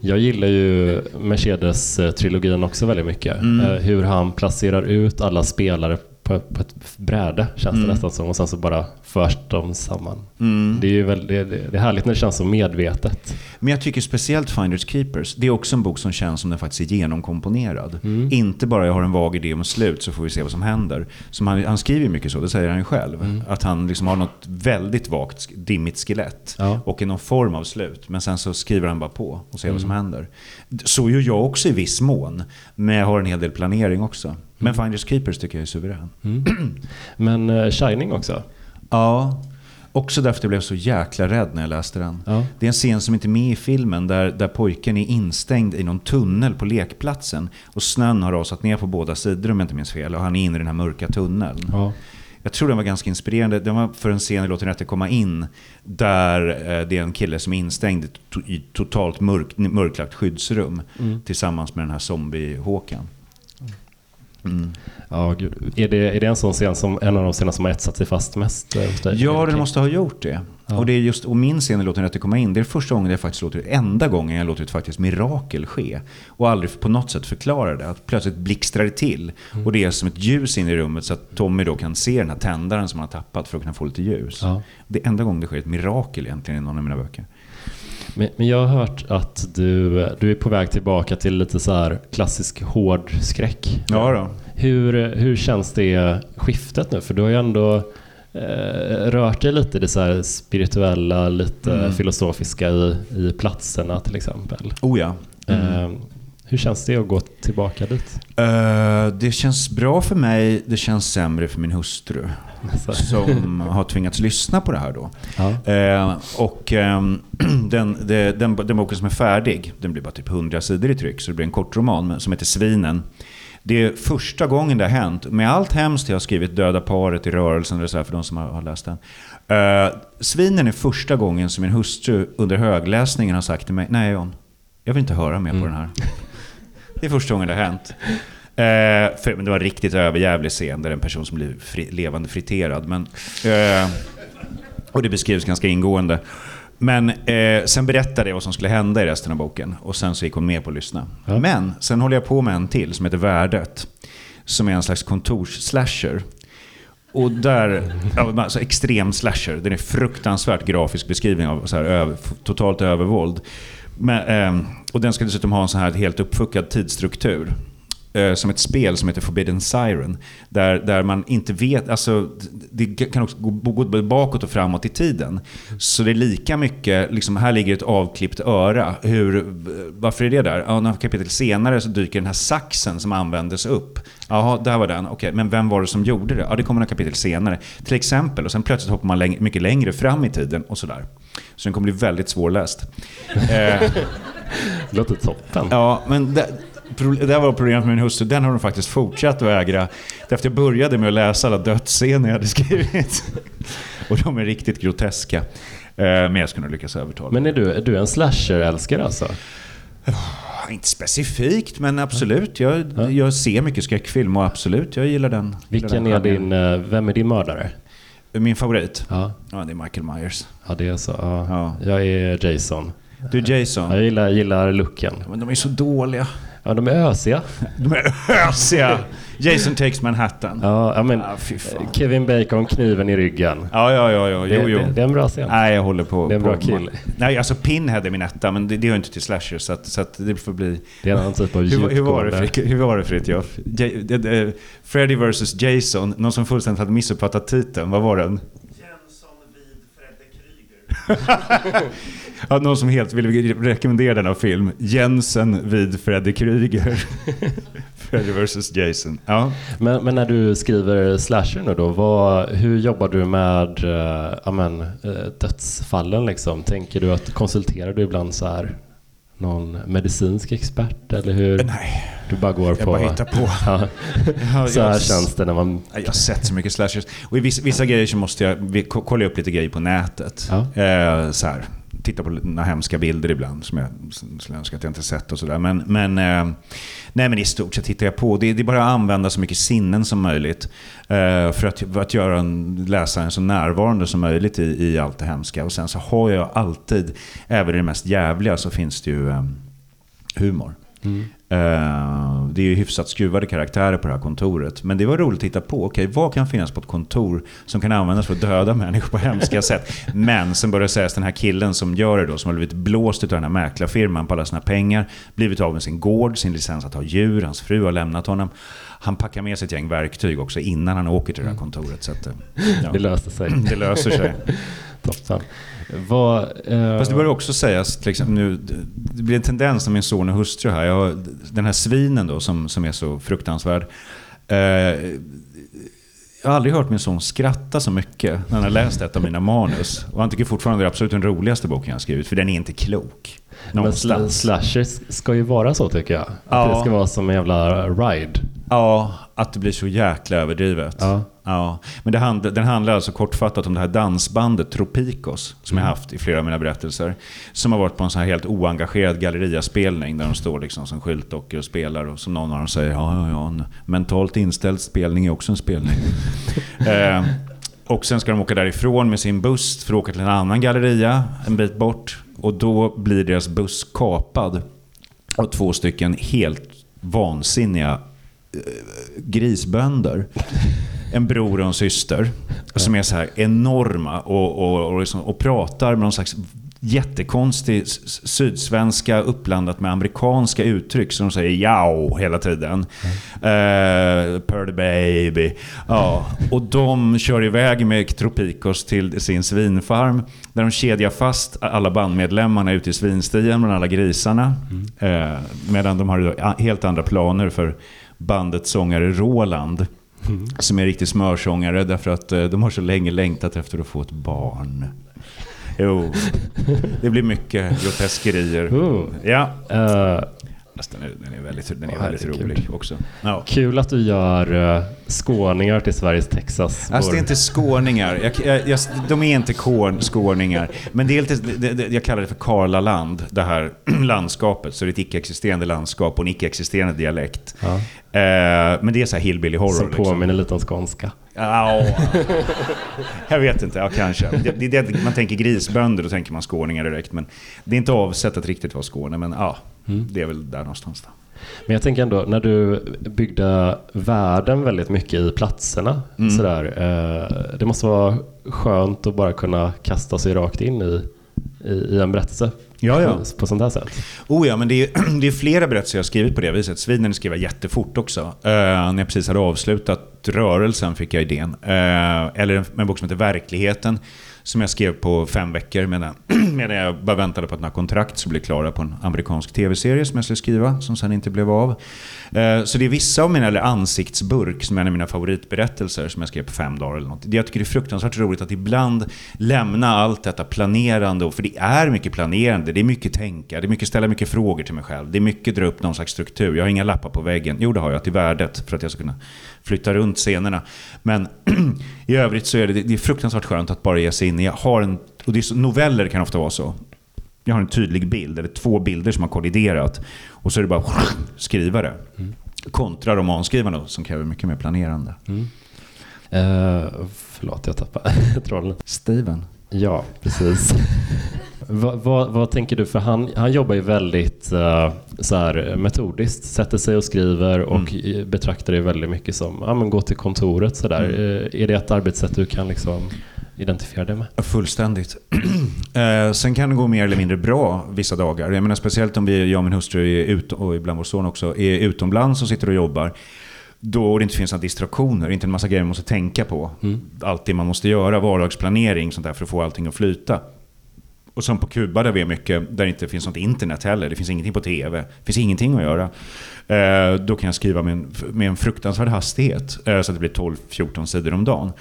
A: Jag gillar ju Mercedes-trilogin också väldigt mycket. Mm. Eh, hur han placerar ut alla spelare på, på ett bräde känns det mm. nästan som och sen så bara förs de samman. Mm. Det är ju väldigt, det, det, är härligt när det känns så medvetet.
C: Men jag tycker speciellt Finders Keepers, det är också en bok som känns som den faktiskt är genomkomponerad. Mm. Inte bara jag har en vag idé om slut så får vi se vad som händer. Som han, han skriver mycket så, det säger han ju själv. Mm. Att han liksom har något väldigt vagt, dimmigt skelett ja. och i någon form av slut. Men sen så skriver han bara på och ser vad som mm. händer. Så gör jag också i viss mån, men jag har en hel del planering också. Men. Finders Keepers tycker jag är suverän. Mm.
A: Men uh, Shining också?
C: Ja. Också därför att jag blev så jäkla rädd när jag läste den. Ja. Det är en scen som inte är med i filmen där, där pojken är instängd i någon tunnel på lekplatsen. Och snön har rasat ner på båda sidor om jag inte minns fel. Och han är inne i den här mörka tunneln. Ja. Jag tror den var ganska inspirerande. Den var för en scen i Låt rätte komma in. Där eh, det är en kille som är instängd i totalt mörk, mörklagt skyddsrum. Mm. Tillsammans med den här zombie-Håkan.
A: Mm. Ja, gud. Är, det, är det en sån scen som en av de scener som har etsat sig fast mest?
C: Eh, ja, den måste ha gjort det. Ja. Och, det är just, och min scen i Låt rätt komma in, det är första gången jag faktiskt låter, enda gången jag låter ett faktiskt mirakel ske. Och aldrig på något sätt förklara det. Att plötsligt blixtrar det till. Mm. Och det är som ett ljus in i rummet så att Tommy då kan se den här tändaren som han har tappat för att kunna få lite ljus. Ja. Det är enda gången det sker ett mirakel egentligen i någon av mina böcker.
A: Men, men, jag har hört att du, du är på väg tillbaka till lite så här klassisk hård skräck.
C: Ja då.
A: Hur, hur känns det skiftet nu? För du har ju ändå eh, rört dig lite i det så spirituella, lite mm. filosofiska i, i platserna till exempel.
C: Oh ja. Mm.
A: Eh, hur känns det att gå tillbaka dit?
C: Uh, det känns bra för mig, det känns sämre för min hustru. Som har tvingats lyssna på det här då. Ja. Uh, och um, den, den, den, den boken som är färdig, den blir bara typ 100 sidor i tryck, så det blir en kort roman som heter Svinen. Det är första gången det har hänt. Med allt hemskt jag har skrivit Döda paret i rörelsen, eller så här, för de som har, har läst den. Uh, Svinen är första gången som min hustru under högläsningen har sagt till mig, nej John, jag vill inte höra mer mm. på den här. Det är första gången det har hänt. Eh, för, men det var en riktigt överjävlig scen där en person som blir fri, levande friterad. Men, eh, och det beskrivs ganska ingående. Men eh, sen berättade jag vad som skulle hända i resten av boken. Och sen så gick hon med på att lyssna. Ja. Men sen håller jag på med en till som heter Värdet. Som är en slags kontorsslasher. Och där, alltså extrem slasher. Den är fruktansvärt grafisk beskrivning av så här, över, totalt övervåld. Men, eh, och den ska dessutom ha en sån här helt uppfuckad tidsstruktur. Eh, som ett spel som heter Forbidden Siren. Där, där man inte vet, alltså det kan också gå både bakåt och framåt i tiden. Så det är lika mycket, liksom här ligger ett avklippt öra. Hur, varför är det där? Ja, några kapitel senare så dyker den här saxen som användes upp. Jaha, där var den. Okej, men vem var det som gjorde det? Ja, det kommer några kapitel senare. Till exempel. Och sen plötsligt hoppar man läng- mycket längre fram i tiden och sådär. Så den kommer bli väldigt svårläst. Eh,
A: Låter toppen.
C: Ja, men det, det var problemet med min hustru. Den har de faktiskt fortsatt att ägra. Därför jag började med att läsa alla dödsscener jag hade skrivit. Och de är riktigt groteska. Eh, Men jag skulle nog lyckas övertala.
A: Men är du, är du en slasher-älskare alltså?
C: Ah, Inte specifikt, men absolut. Jag, jag ser mycket skräckfilm och absolut, jag gillar den.
A: Vilken
C: gillar
A: är
C: den
A: din, eh, vem är din mördare?
C: Min favorit?
A: Ja,
C: Ja, det är Michael Myers.
A: ja det är så. Ja.
C: Ja.
A: Jag är Jason.
C: Du är Jason.
A: Jag gillar, gillar looken.
C: Men de är så dåliga.
A: Ja, de är ösiga.
C: De är ösiga. Jason takes Manhattan.
A: Ja, men
C: Ah.
A: Kevin Bacon, kniven i ryggen.
C: Ja, ja, ja, ja.
A: Det,
C: Jo, jo.
A: det, det är en bra scen.
C: Nej, jag håller på...
A: Det är en
C: på,
A: bra kill.
C: Nej, alltså Pinhead är min etta, men det, det hör inte till slasher, så, att, så att det får bli...
A: Det är en annan typ av
C: Hur, hur, var det, hur var det Fritiof? Det- det- Freddy vs Jason, någon som fullständigt hade missuppfattat titeln, vad var den? Ja, någon som helt ville rekommendera denna film. Jensen vid Freddy Krueger. Freddy vs Jason. Ja.
A: Men, men när du skriver slasher nu då, vad, hur jobbar du med uh, amen, eh, dödsfallen liksom? Tänker du att konsulterar du ibland så här någon medicinsk expert eller hur?
C: Nej,
A: Du bara går
C: jag
A: på...
C: bara hittar på.
A: Ja, så här
C: jag-
A: känns det när man...
C: Jag har sett så mycket slashers. Och i vissa, vissa grejer så måste jag kolla upp lite grejer på nätet.
A: Ja.
C: Eh, så här, titta på några hemska bilder ibland som jag skulle önska att jag inte sett och sådär. Men, men, eh, nej, men i stort sett tittar jag på. Det, det är bara att använda så mycket sinnen som möjligt. Eh, för att, för att göra en, läsaren så närvarande som möjligt i, i allt det hemska. Och sen så har jag alltid, även i det mest jävliga, så finns det ju eh, humor.
A: Mm.
C: Eh, det är ju hyfsat skruvade karaktärer på det här kontoret. Men det var roligt att titta på. Okej, vad kan finnas på ett kontor som kan användas för att döda människor på hemska sätt? Men sen börjar sägas den här killen som gör det då, som har blivit blåst av den här mäklarfirman på alla sina pengar, blivit av med sin gård, sin licens att ha djur, hans fru har lämnat honom. Han packar med sig ett gäng verktyg också innan han åker till det här kontoret. Så att, eh, ja,
A: Det löser sig.
C: det löser sig.
A: Toppen. Vad... eh,
C: Fast det bör också sägas, till exempel nu, det blir en tendens när min son och hustru här. Jag, den här svinen då som, som är så fruktansvärd. Eh, jag har aldrig hört min son skratta så mycket när han har läst ett av mina manus. Och han tycker fortfarande det är absolut den roligaste boken jag har skrivit, för den är inte klok.
A: Men sl- slashers ska ju vara så tycker jag. Att
C: Ja.
A: det ska vara som en jävla ride.
C: Ja, att det blir så jäkla överdrivet.
A: Ja.
C: Ja, men det handl- den handlar alltså kortfattat om det här dansbandet Tropikos som jag haft i flera av mina berättelser. Som har varit på en sån här helt oengagerad galleriaspelning där de står liksom som skyltdockor och spelar och som någon av dem säger ja, ja, ja, en mentalt inställd spelning är också en spelning. eh, och sen ska de åka därifrån med sin buss för att åka till en annan galleria en bit bort. Och då blir deras buss kapad av två stycken helt vansinniga eh, grisbönder. En bror och en syster. Som är så här enorma och, och, och, liksom, och pratar med någon slags jättekonstig sydsvenska uppblandat med amerikanska uttryck. som de säger jao hela tiden. Eh, Pearly baby. Ja. Och de kör iväg med Tropikos till sin svinfarm. Där de kedjar fast alla bandmedlemmarna ute i svinstien bland alla grisarna. Eh, medan de har helt andra planer för bandets sångare Roland. Som är riktig smörsångare därför att eh, de har så länge längtat efter att få ett barn. Jo, det blir mycket groteskerier. Ja, fast den är, den är väldigt, den är
A: Åh,
C: väldigt rolig också. Ja.
A: kul att du gör uh, skåningar till Sveriges Texas.
C: Alltså det är inte skåningar. Jag, jag, jag, de är inte kån, skåningar. Men det är lite, det, det, jag kallar det för Karlaland, det här landskapet. Så det är ett icke-existerande landskap och en icke-existerande dialekt.
A: Ja.
C: Eh, men det är så här hillbilly horror.
A: Som
C: liksom.
A: påminner lite om skånska.
C: Ja, jag vet inte, ja kanske. Det, det, man tänker grisbönder, då tänker man skåningar direkt. Men det är inte avsett att riktigt vara Skåne, men ja, det är väl där någonstans. Då.
A: Men jag tänker ändå, när du byggde världen väldigt mycket i platserna,
C: Mm.
A: sådär, eh, det måste vara skönt att bara kunna kasta sig rakt in i, i, i en berättelse.
C: Ja, ja.
A: på, på sånt här sätt.
C: Oh ja, men det är, det är flera berättelser jag har skrivit på det viset. Sweden skrev jag jättefort också. Uh, när jag precis hade avslutat rörelsen fick jag idén. Uh, eller en, en bok som heter Verkligheten som jag skrev på fem veckor medan, medan jag bara väntade på att några kontrakt skulle bli klara på en amerikansk tv-serie som jag skulle skriva, som sen inte blev av. Eh, så det är vissa av mina, eller Ansiktsburk, som är en av mina favoritberättelser som jag skrev på fem dagar eller något. Det jag tycker det är fruktansvärt roligt att ibland lämna allt detta planerande, för det är mycket planerande, det är mycket tänka, det är mycket ställa mycket frågor till mig själv, det är mycket dra upp någon slags struktur. Jag har inga lappar på väggen, jo det har jag, till värdet för att jag ska kunna flytta runt scenerna. Men i övrigt så är det, det är fruktansvärt skönt att bara ge sig in jag har en, och det är så, noveller kan ofta vara så. Jag har en tydlig bild, eller två bilder som har kolliderat. Och så är det bara skriva det. Mm. Kontra romanskrivande som kräver mycket mer planerande. Mm.
A: Uh, förlåt, jag tappade tråden.
C: Steven.
A: Ja, precis. vad, vad, vad, tänker du? För han, han jobbar ju väldigt uh, så här, metodiskt. Sätter sig och skriver och mm. betraktar det väldigt mycket som ja, men gå till kontoret. Så där. Mm. Uh, är det ett arbetssätt du kan liksom identifiera dig med?
C: Fullständigt. eh, sen kan det gå mer eller mindre bra vissa dagar. Jag menar, speciellt om vi, jag och min hustru är ut, och ibland vår son också, är utomlands och sitter och jobbar. Då det inte finns några distraktioner, inte en massa grejer man måste tänka på. Mm. Allt det man måste göra, vardagsplanering sånt där för att få allting att flyta. Och som på Kuba där vi är mycket, där det inte finns något internet heller. Det finns ingenting på TV. Det finns ingenting att göra. Eh, då kan jag skriva med en, med en fruktansvärd hastighet. Eh, så att det blir 12-14 sidor om dagen.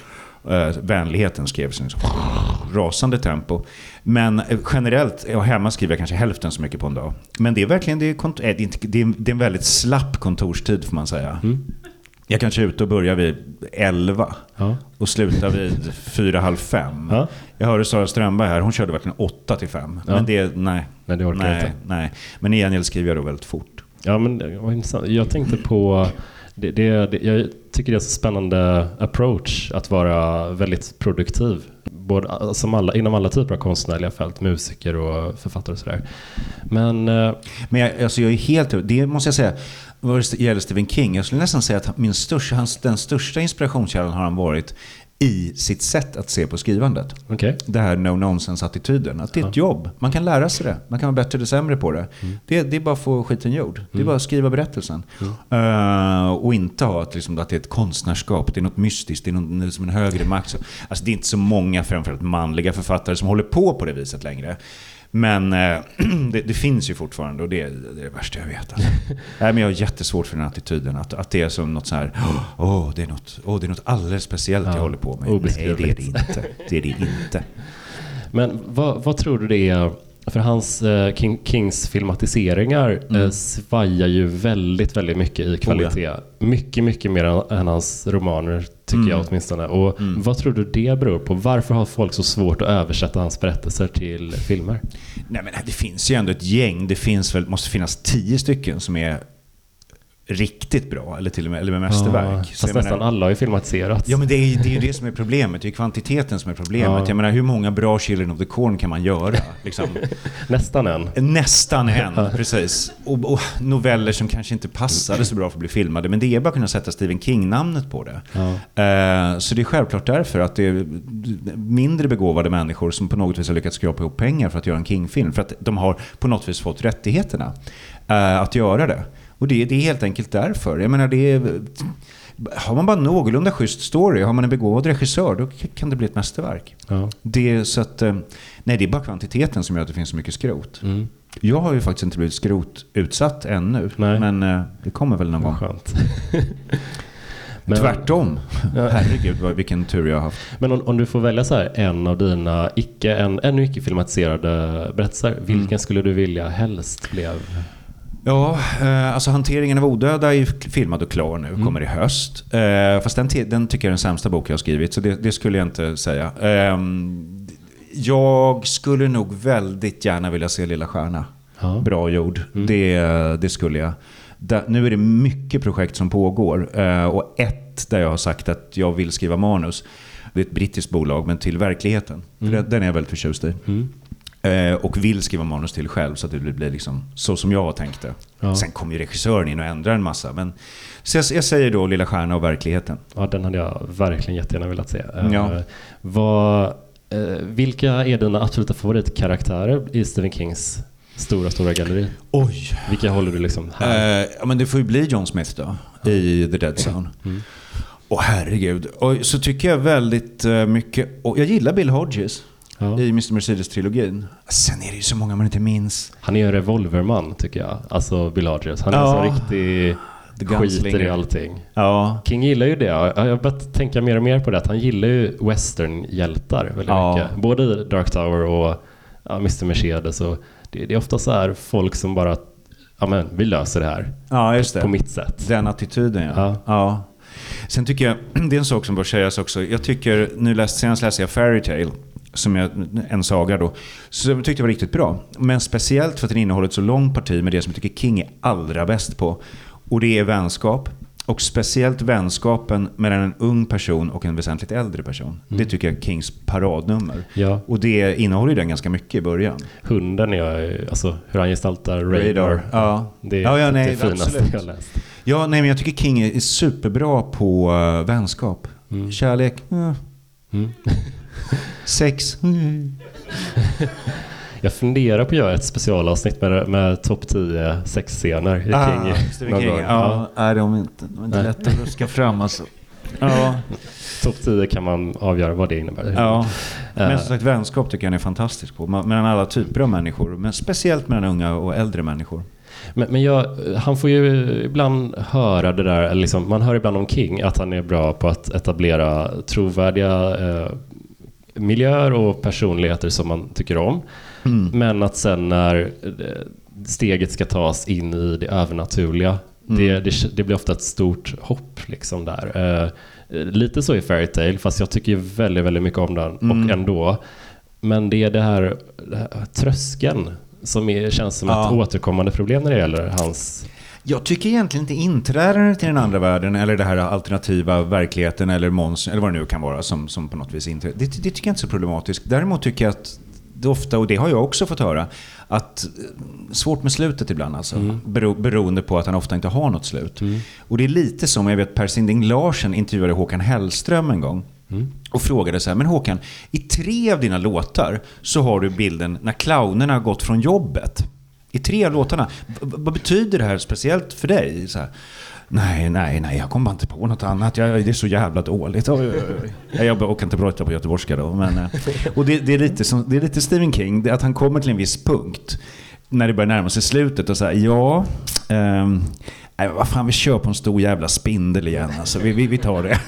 C: Eh, vänligheten skrevs i liksom rasande tempo. Men eh, generellt, och hemma skriver jag kanske hälften så mycket på en dag. Men det är verkligen det är, kont- eh, det är, det är, det är en väldigt slapp kontorstid får man säga. Mm. Jag kanske är ute och börjar vid 11 ja. och slutar vid 4, halv 5. Ja. Jag hörde Sara Strömberg här, hon körde verkligen 8 till 5. Ja. Men det, nej.
A: Men det orkar
C: nej,
A: inte.
C: Nej. Men i gengäld skriver jag då väldigt fort.
A: Ja, men intressant. Jag tänkte på det, det, det, jag tycker det är en spännande approach att vara väldigt produktiv. Både, som alla, inom alla typer av konstnärliga fält, musiker och författare och sådär. Men, eh,
C: Men jag, alltså jag är helt det måste jag säga, vad det gäller Stephen King, jag skulle nästan säga att min största, hans, den största inspirationskällan har han varit i sitt sätt att se på skrivandet.
A: Okay.
C: Det här no nonsense-attityden. Att det är ett jobb. Man kan lära sig det. Man kan vara bättre eller sämre på det. Mm. Det, det, är bara att få skiten gjord. Det är mm. bara att skriva berättelsen. Mm. Uh, och inte ha att, liksom, att det är ett konstnärskap. Det är något mystiskt. Det är något, liksom en högre makt. Alltså, det är inte så många, framförallt manliga författare, som håller på på det viset längre. Men eh, det, det, finns ju fortfarande och det, det är det värsta jag vet. Alltså. Nej, men jag har jättesvårt för den attityden. Att, att det är som något så här, åh, det är något, åh, det är något alldeles speciellt ja, jag håller på med. Nej, det är det inte. Det är det inte.
A: Men vad, vad tror du det är för hans eh, King, Kings filmatiseringar eh, mm. eh, svajar ju väldigt, väldigt mycket i kvalitet. Oh, ja. Mycket, mycket mer än, än hans romaner tycker mm. jag åtminstone. Och mm. vad tror du det beror på? Varför har folk så svårt att översätta hans berättelser till filmer?
C: Nej men det finns ju ändå ett gäng. Det finns väl, måste finnas tio stycken som är riktigt bra, eller till och med eller med mästerverk. Ja,
A: fast nästan menar, alla har ju filmatiserats.
C: Ja, men det är, det är ju det som är problemet. Det är kvantiteten som är problemet. Ja. Jag menar, hur många bra Children of the Corn kan man göra? Liksom?
A: nästan en.
C: Nästan en, precis. Och, och, noveller som kanske inte passade så bra för att bli filmade. Men det är bara att kunna sätta Stephen King-namnet på det. Ja. Uh, så det är självklart därför att det är mindre begåvade människor som på något vis har lyckats skrapa ihop pengar för att göra en King-film. För att de har på något vis fått rättigheterna uh, att göra det. Och det, det är helt enkelt därför. Jag menar, det är, har man bara någorlunda schysst story, har man en begåvad regissör, då kan det bli ett mästerverk. Ja. Det, så att, eh, nej, det är bara kvantiteten som gör att det finns så mycket skrot. Mm. Jag har ju faktiskt inte blivit skrotutsatt ännu, nej. men eh, det kommer väl någon gång.
A: Skönt.
C: Men, Tvärtom. Ja. Herregud vilken tur jag har haft.
A: Men om, om, du får välja så här, en av dina icke, en, ännu icke filmatiserade berättelser, vilken mm. skulle du vilja helst blev
C: Ja, eh, alltså hanteringen av odöda är filmad och klar nu, mm. kommer i höst. Eh, fast den, den tycker jag är den sämsta bok jag har skrivit, så det, det skulle jag inte säga. Eh, jag skulle nog väldigt gärna vilja se Lilla Stjärna. Ja. Bra gjord. Mm. Det, det skulle jag. Nu är det mycket projekt som pågår eh, och ett där jag har sagt att jag vill skriva manus. Det är ett brittiskt bolag, men till verkligheten. Mm. Den är jag väldigt förtjust i. Mm. Eh, och vill skriva manus till själv så att det blir liksom så som jag tänkte. Ja. Sen kommer ju regissören in och ändrar en massa. Men, så jag, jag, säger då Lilla Stjärna och verkligheten.
A: Ja, den hade jag verkligen jättegärna velat se. Eh, ja. vad, eh, vilka är dina absoluta favoritkaraktärer i Stephen Kings stora, stora galleri?
C: Oj.
A: Vilka håller du liksom här?
C: Eh, ja, men det får ju bli John Smith då, i The Dead Zone.
A: Mm.
C: Åh herregud. Och så tycker jag väldigt mycket, och jag gillar Bill Hodges
A: Ja.
C: i Mr. Mercedes-trilogin. Sen är det ju så många man inte minns.
A: Han är ju en revolverman tycker jag. Alltså Bill Hodges. Han är
C: Ja.
A: så riktig skiter i allting.
C: Ja.
A: King gillar ju det. Jag jag har börjat tänka mer och mer på det. Att han gillar ju westernhjältar väldigt
C: Ja.
A: mycket. Både i Dark Tower och ja, Mr. Mercedes. Och det, det är ofta så här folk som bara, ja men vi löser det här
C: ja, just det.
A: på mitt sätt.
C: Den attityden ja.
A: Ja.
C: ja. Sen tycker jag, det är en sak som bör sägas också. Jag tycker, nu läst, senast läste jag Fairy Tale, som är en saga då. Så jag tyckte var riktigt bra. Men speciellt för att den innehåller ett så långt parti med det som jag tycker King är allra bäst på. Och det är vänskap. Och speciellt vänskapen mellan en ung person och en väsentligt äldre person. Det tycker jag är Kings paradnummer.
A: Ja,
C: Och det innehåller ju den ganska mycket i början.
A: hunden är jag, alltså hur han gestaltar Radar.
C: Ja.
A: Det är
C: Ja, ja, nej,
A: det finaste
C: absolut.
A: jag läst.
C: Ja, nej men jag tycker King är superbra på uh, vänskap.
A: Mm.
C: Kärlek, eh.
A: Mm.
C: sex. mm.
A: Jag funderar på att göra ett specialavsnitt med, med topp 10 sexscener i
C: Ah,
A: King.
C: King.
A: gång.
C: Ja, nej, de är inte, de är inte
A: Nej.
C: lätta att ruska fram alltså. Ja,
A: Topp 10 kan man avgöra vad det innebär.
C: ja. Men
A: Eh,
C: som sagt, vänskap tycker jag är fantastisk på. Mellan alla typer av människor. Men speciellt mellan unga och äldre människor.
A: Men, men jag, han får ju ibland höra det där, liksom, man hör ibland om King att han är bra på att etablera trovärdiga eh, miljöer och personligheter som man tycker om.
C: Mm.
A: Men att sen när eh, steget ska tas in i det övernaturliga, det,
C: Mm.
A: det, det blir ofta ett stort hopp liksom där. Eh, lite så i Fairytale, fast jag tycker väldigt, väldigt mycket om den
C: Mm.
A: och ändå. Men det är det här, det här tröskeln som är, känns som
C: Ja.
A: ett återkommande problem när det gäller hans...
C: Jag tycker egentligen inte inträdandet till den andra världen eller det här alternativa verkligheten eller monster eller vad det nu kan vara som, som på något vis inträder. Det, det tycker jag inte är så problematiskt. Däremot tycker jag att det ofta, och det har jag också fått höra, att eh, svårt med slutet ibland alltså. Bero, beroende på att han ofta inte har något slut. Och det är lite som, jag vet Per Sinding Larsen intervjuade Håkan Hellström en gång. Och frågade så här, men Håkan, i tre av dina låtar så har du bilden när clownerna har gått från jobbet. I tre av låtarna. Vad betyder det här speciellt för dig? Så här, nej, nej, nej, jag kommer bara inte på något annat. Jag, det är så jävla dåligt. Oj, oj, oj. Jag jobbar och kan inte prata på göteborgska då. Men, eh, och det, det, är lite som, det är lite Stephen King, det är att han kommer till en viss punkt. När det börjar närma sig slutet och säger ja, ehm, nej, vad fan vi kör på en stor jävla spindel igen. Alltså, vi, vi, vi tar det.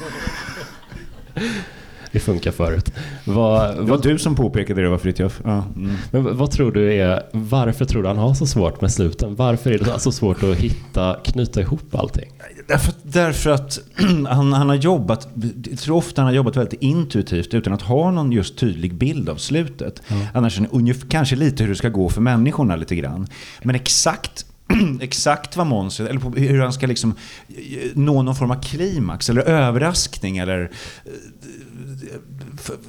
A: Det funkar förut. Vad,
C: Det var
A: vad,
C: du som påpekade det, var Fritiof. Ja. Mm.
A: men vad- tror du är, varför tror du han har så svårt med sluten? Varför är det så svårt att hitta, knyta ihop allting?
C: Därför, därför att han, han har jobbat, jag tror ofta han har jobbat väldigt intuitivt utan att ha någon just tydlig bild av slutet. Annars är det ungefär, kanske lite hur det ska gå för människorna lite grann. Men exakt Exakt vad monstret, eller hur han ska liksom eh, nå någon form av klimax eller överraskning eller eh,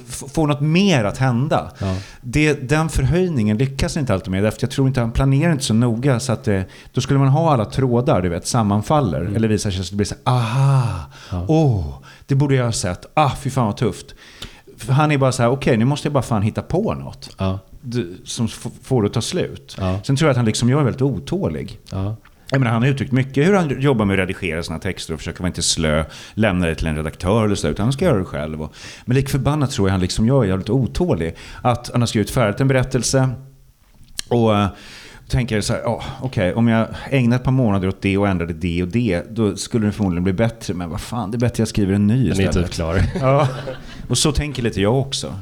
C: få något mer att hända.
A: Ja.
C: Det, den förhöjningen lyckas inte alltid med. Därför jag tror inte han planerar inte så noga. Så att det, då skulle man ha alla trådar, du vet, sammanfaller. Eller visar sig att det blir så här, aha, åh, det borde jag ha sett. Ah, fy fan vad tufft. Han är bara så här, okej, nu måste jag bara fan hitta på något.
A: Ja,
C: som får det att ta slut.
A: Ja.
C: Sen tror jag att han liksom, jag är väldigt otålig.
A: Ja.
C: Jag menar, han har uttryckt mycket hur han jobbar med att redigera sina texter och försöker vara inte slö, lämna det till en redaktör eller så, utan han ska göra det själv. Och, men lik förbannat tror jag han liksom jag är jävligt otålig. Att han har skrivit färdigt en berättelse och uh, tänker så här, ja, okej, om jag ägnar ett par månader åt det och ändrade det och det, då skulle det förmodligen bli bättre. Men vad fan, det är bättre jag skriver en ny
A: Den är
C: istället.
A: typ klar.
C: Ja, och så tänker lite jag också.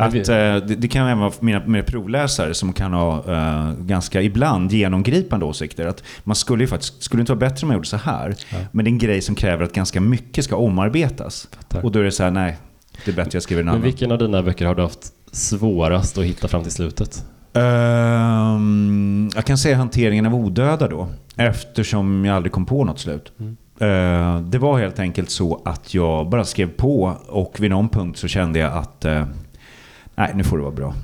A: Men
C: Att, eh, det, det kan även vara mina, mina provläsare som kan ha eh, ganska ibland genomgripande åsikter. Att man skulle ju faktiskt, skulle inte vara bättre om man gjorde så här. Men det är en grej som kräver att ganska mycket ska omarbetas.
A: Fattar.
C: Och då är det så här, nej, det är bättre jag skriver en
A: Men
C: annan.
A: vilken av dina böcker har du haft svårast att hitta fram till slutet?
C: Ehm, jag kan säga hanteringen av odöda då. Eftersom jag aldrig kom på något slut. Eh, det var helt enkelt så att jag bara skrev på och vid någon punkt så kände jag att eh, nej, nu får det vara bra.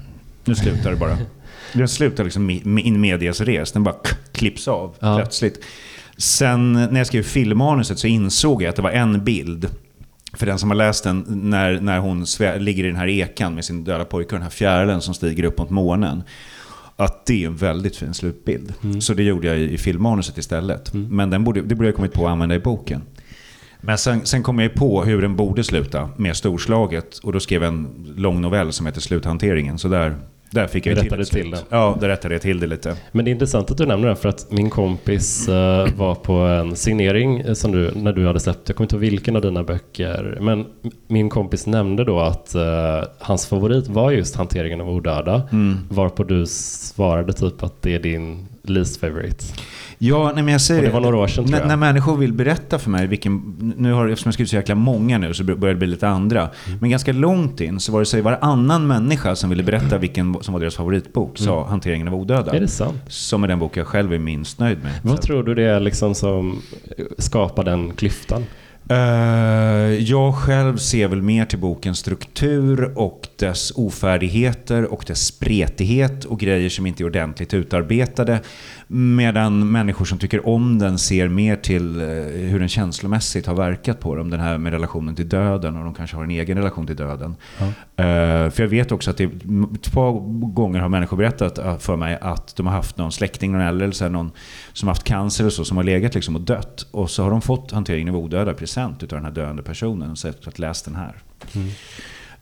C: Nu slutar det bara. Den slutar liksom in medias res. Den bara klipps av
A: Ja.
C: plötsligt. Sen när jag skrev filmmanuset så insåg jag att det var en bild. För den som har läst den, när, när hon ligger i den här ekan med sin döda pojke och den här fjärilen som stiger upp mot månen. att det är en väldigt fin slutbild.
A: Mm.
C: Så det gjorde jag i, i filmmanuset istället.
A: Mm.
C: Men den borde, det borde jag kommit på att använda i boken. Men sen, sen kom jag på hur den borde sluta med storslaget. Och då skrev jag en lång novell som heter Sluthanteringen. Så där, där fick jag
A: rättade
C: slut.
A: till den.
C: Ja, där rättade jag till det lite.
A: Men det är intressant att du nämner den för att min kompis eh, var på en signering eh, som du, när du hade släppt, jag kommer inte ihåg vilken av dina böcker, men min kompis nämnde då att eh, hans favorit var just hanteringen av odöda,
C: Mm.
A: varpå du svarade typ att det är din least favorite.
C: Ja, nej, men jag säger
A: Och det var några år sedan,
C: när, när människor vill berätta för mig vilken... Nu har, eftersom jag skrivit så jäkla många nu så börjar det bli lite andra.
A: Mm.
C: Men ganska långt in så var det så varannan människa som ville berätta vilken som var deras favoritbok sa
A: Mm.
C: Hanteringen av odöda.
A: Är det sant?
C: Som är den bok jag själv är minst nöjd med.
A: Vad
C: Så-
A: tror du det är liksom som skapar den klyftan?
C: Eh, jag själv ser väl mer till bokens struktur och dess ofärdigheter och dess spretighet och grejer som inte är ordentligt utarbetade. Medan människor som tycker om den ser mer till eh, hur den känslomässigt har verkat på dem. Den här med relationen till döden och de kanske har en egen relation till döden.
A: Ja.
C: Eh, för jag vet också att det, två gånger har människor berättat eh, för mig att de har haft någon släkting, någon äldre eller så här, någon som har haft cancer och så, som har legat liksom och dött. Och så har de fått hanteringen av odöda present utav den här döende personen och sagt att läs den här.
A: Mm.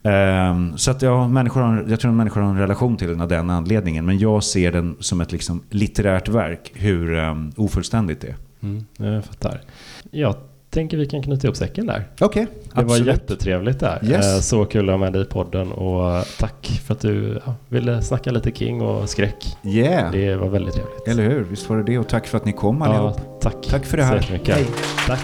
C: Ehm, så att ja, människor har, jag tror att människor har en relation till den av den anledningen. Men jag ser den som ett liksom litterärt verk, hur um, ofullständigt det är.
A: Mm, jag fattar. Jag tänker vi kan knyta ihop säcken där.
C: Okej,
A: Det var jättetrevligt där.
C: Yes.
A: Eh, Så kul att ha med dig i podden och tack för att du ja, ville snacka lite King och skräck.
C: Yeah,
A: Det var väldigt trevligt.
C: eller hur? Visst var det det. Och tack för att ni kom
A: Ja,
C: allihop.
A: tack.
C: Tack för det här.
A: Tack.